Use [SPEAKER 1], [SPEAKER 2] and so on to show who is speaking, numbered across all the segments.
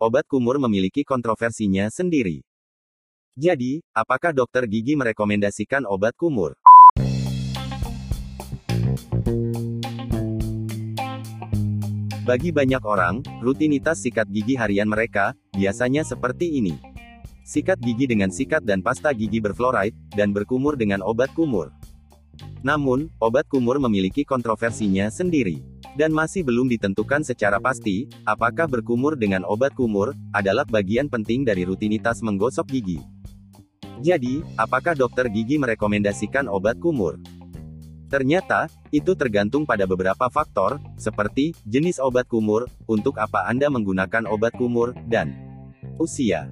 [SPEAKER 1] obat kumur memiliki kontroversinya sendiri. Jadi, apakah dokter gigi merekomendasikan obat kumur? Bagi banyak orang, rutinitas sikat gigi harian mereka biasanya seperti ini. Sikat gigi dengan sikat dan pasta gigi berfluoride dan berkumur dengan obat kumur. Namun, obat kumur memiliki kontroversinya sendiri dan masih belum ditentukan secara pasti, apakah berkumur dengan obat kumur, adalah bagian penting dari rutinitas menggosok gigi. Jadi, apakah dokter gigi merekomendasikan obat kumur? Ternyata, itu tergantung pada beberapa faktor, seperti jenis obat kumur, untuk apa Anda menggunakan obat kumur, dan usia.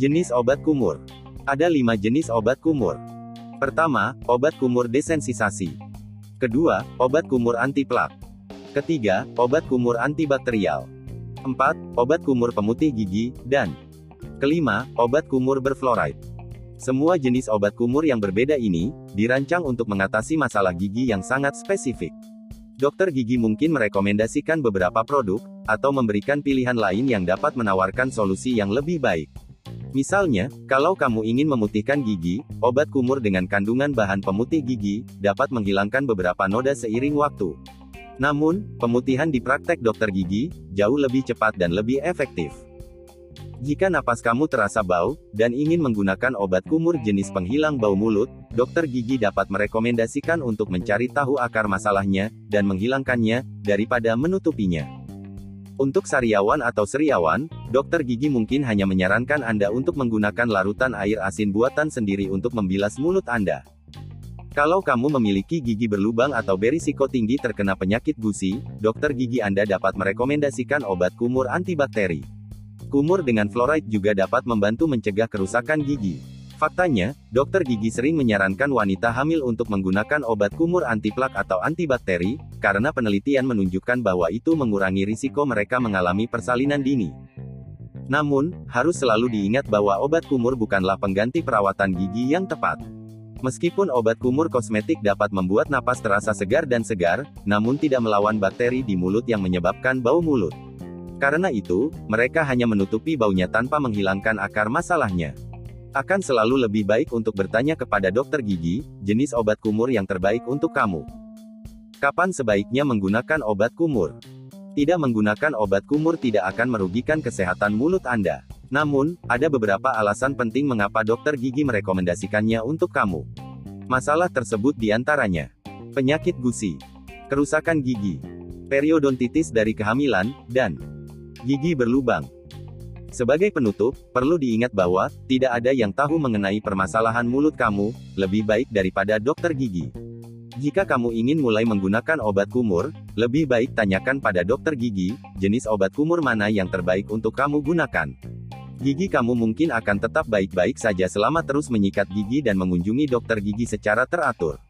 [SPEAKER 1] Jenis obat kumur. Ada lima jenis obat kumur. Pertama, obat kumur desensisasi. Kedua, obat kumur anti plak. Ketiga, obat kumur antibakterial. Empat, obat kumur pemutih gigi, dan kelima, obat kumur berfluoride. Semua jenis obat kumur yang berbeda ini dirancang untuk mengatasi masalah gigi yang sangat spesifik. Dokter gigi mungkin merekomendasikan beberapa produk atau memberikan pilihan lain yang dapat menawarkan solusi yang lebih baik. Misalnya, kalau kamu ingin memutihkan gigi, obat kumur dengan kandungan bahan pemutih gigi dapat menghilangkan beberapa noda seiring waktu. Namun, pemutihan di praktek dokter gigi jauh lebih cepat dan lebih efektif. Jika napas kamu terasa bau dan ingin menggunakan obat kumur jenis penghilang bau mulut, dokter gigi dapat merekomendasikan untuk mencari tahu akar masalahnya dan menghilangkannya daripada menutupinya. Untuk sariawan atau seriawan, dokter gigi mungkin hanya menyarankan Anda untuk menggunakan larutan air asin buatan sendiri untuk membilas mulut Anda. Kalau kamu memiliki gigi berlubang atau berisiko tinggi terkena penyakit gusi, dokter gigi Anda dapat merekomendasikan obat kumur antibakteri. Kumur dengan fluoride juga dapat membantu mencegah kerusakan gigi. Faktanya, dokter gigi sering menyarankan wanita hamil untuk menggunakan obat kumur anti plak atau antibakteri, karena penelitian menunjukkan bahwa itu mengurangi risiko mereka mengalami persalinan dini. Namun, harus selalu diingat bahwa obat kumur bukanlah pengganti perawatan gigi yang tepat. Meskipun obat kumur kosmetik dapat membuat napas terasa segar dan segar, namun tidak melawan bakteri di mulut yang menyebabkan bau mulut. Karena itu, mereka hanya menutupi baunya tanpa menghilangkan akar masalahnya. Akan selalu lebih baik untuk bertanya kepada dokter gigi, jenis obat kumur yang terbaik untuk kamu. Kapan sebaiknya menggunakan obat kumur? Tidak menggunakan obat kumur tidak akan merugikan kesehatan mulut Anda. Namun, ada beberapa alasan penting mengapa dokter gigi merekomendasikannya untuk kamu. Masalah tersebut di antaranya penyakit gusi, kerusakan gigi, periodontitis dari kehamilan, dan gigi berlubang. Sebagai penutup, perlu diingat bahwa tidak ada yang tahu mengenai permasalahan mulut kamu lebih baik daripada dokter gigi. Jika kamu ingin mulai menggunakan obat kumur, lebih baik tanyakan pada dokter gigi jenis obat kumur mana yang terbaik untuk kamu gunakan. Gigi kamu mungkin akan tetap baik-baik saja selama terus menyikat gigi dan mengunjungi dokter gigi secara teratur.